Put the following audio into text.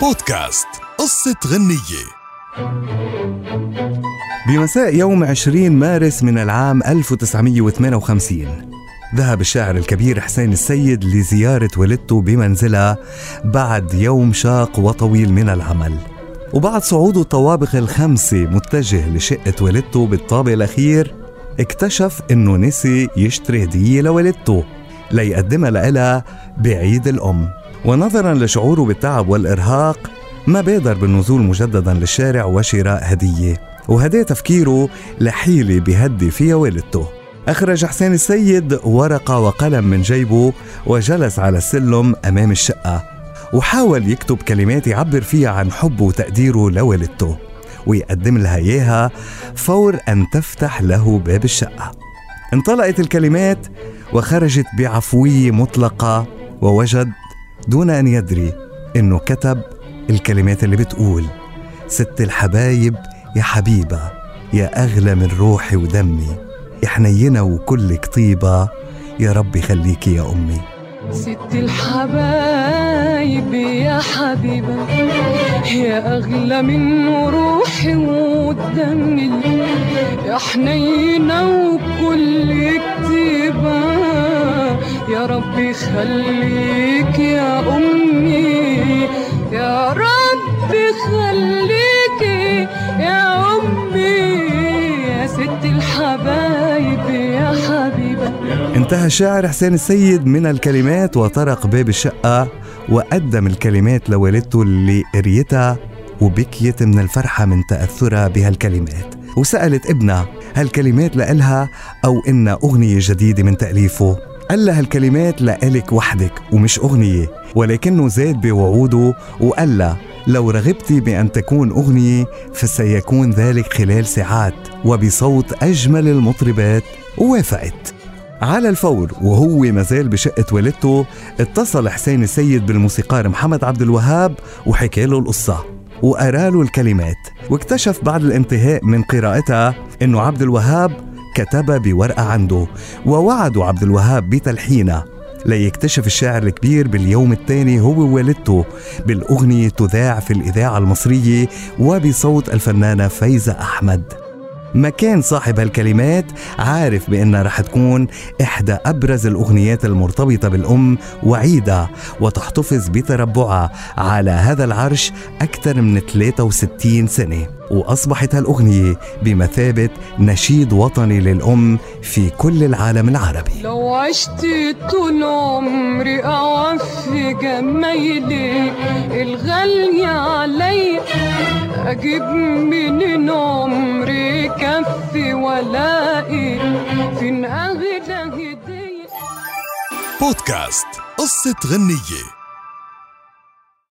بودكاست قصة غنية. بمساء يوم 20 مارس من العام 1958 ذهب الشاعر الكبير حسين السيد لزيارة والدته بمنزلها بعد يوم شاق وطويل من العمل. وبعد صعوده الطوابق الخمسة متجه لشقة والدته بالطابق الأخير اكتشف إنه نسي يشتري هدية لوالدته ليقدمها لها بعيد الأم. ونظرا لشعوره بالتعب والإرهاق ما بادر بالنزول مجددا للشارع وشراء هدية وهدى تفكيره لحيلة بهدي فيها والدته. أخرج حسين السيد ورقة وقلم من جيبه وجلس على السلم أمام الشقة وحاول يكتب كلمات يعبر فيها عن حبه وتقديره لوالدته ويقدم لها إياها فور أن تفتح له باب الشقة. انطلقت الكلمات وخرجت بعفوية مطلقة ووجد دون أن يدري إنه كتب الكلمات اللي بتقول. ست الحبايب يا حبيبة يا أغلى من روحي ودمي يا حنينة وكلك طيبة يا رب يخليكي يا أمي. ست الحبايب يا حبيبة يا أغلى من روحي ودمي يا حنينة وكل كتيبة يا رب يخليك يا أمي. يا رب يخليك يا أمي. يا ست الحبايب يا حبيبة. انتهى الشاعر حسين السيد من الكلمات وطرق باب الشقة وقدم الكلمات لوالدته اللي قريتها وبكيت من الفرحة من تأثرها بهالكلمات وسألت ابنها هالكلمات لإلها أو إنها أغنية جديدة من تأليفه؟ قال لها الكلمات لإلك وحدك ومش أغنية ولكنه زاد بوعوده وقال لها لو رغبتي بأن تكون أغنية فسيكون ذلك خلال ساعات. وبصوت أجمل المطربات ووافقت. على الفور وهو مازال بشقة والدته اتصل حسين السيد بالموسيقار محمد عبد الوهاب وحكى له القصة وقرأ له الكلمات واكتشف بعد الانتهاء من قراءتها إنه عبد الوهاب كتبها بورقة عنده ووعدوا عبد الوهاب بتلحينها ليكتشف الشاعر الكبير باليوم الثاني هو ووالدته بالأغنية تذاع في الإذاعة المصرية وبصوت الفنانة فايزة أحمد. ما كان صاحب هالكلمات عارف بأنها رح تكون إحدى أبرز الأغنيات المرتبطة بالأم وعيدة وتحتفظ بتربعها على هذا العرش أكثر من 63 سنة. وأصبحت هالأغنية بمثابة نشيد وطني للأم في كل العالم العربي. لو عشت طول عمري جمايلي الغالية علي أجيب من عمري كفي ولاقي فين أغلى هدية؟ بودكاست قصة غنية.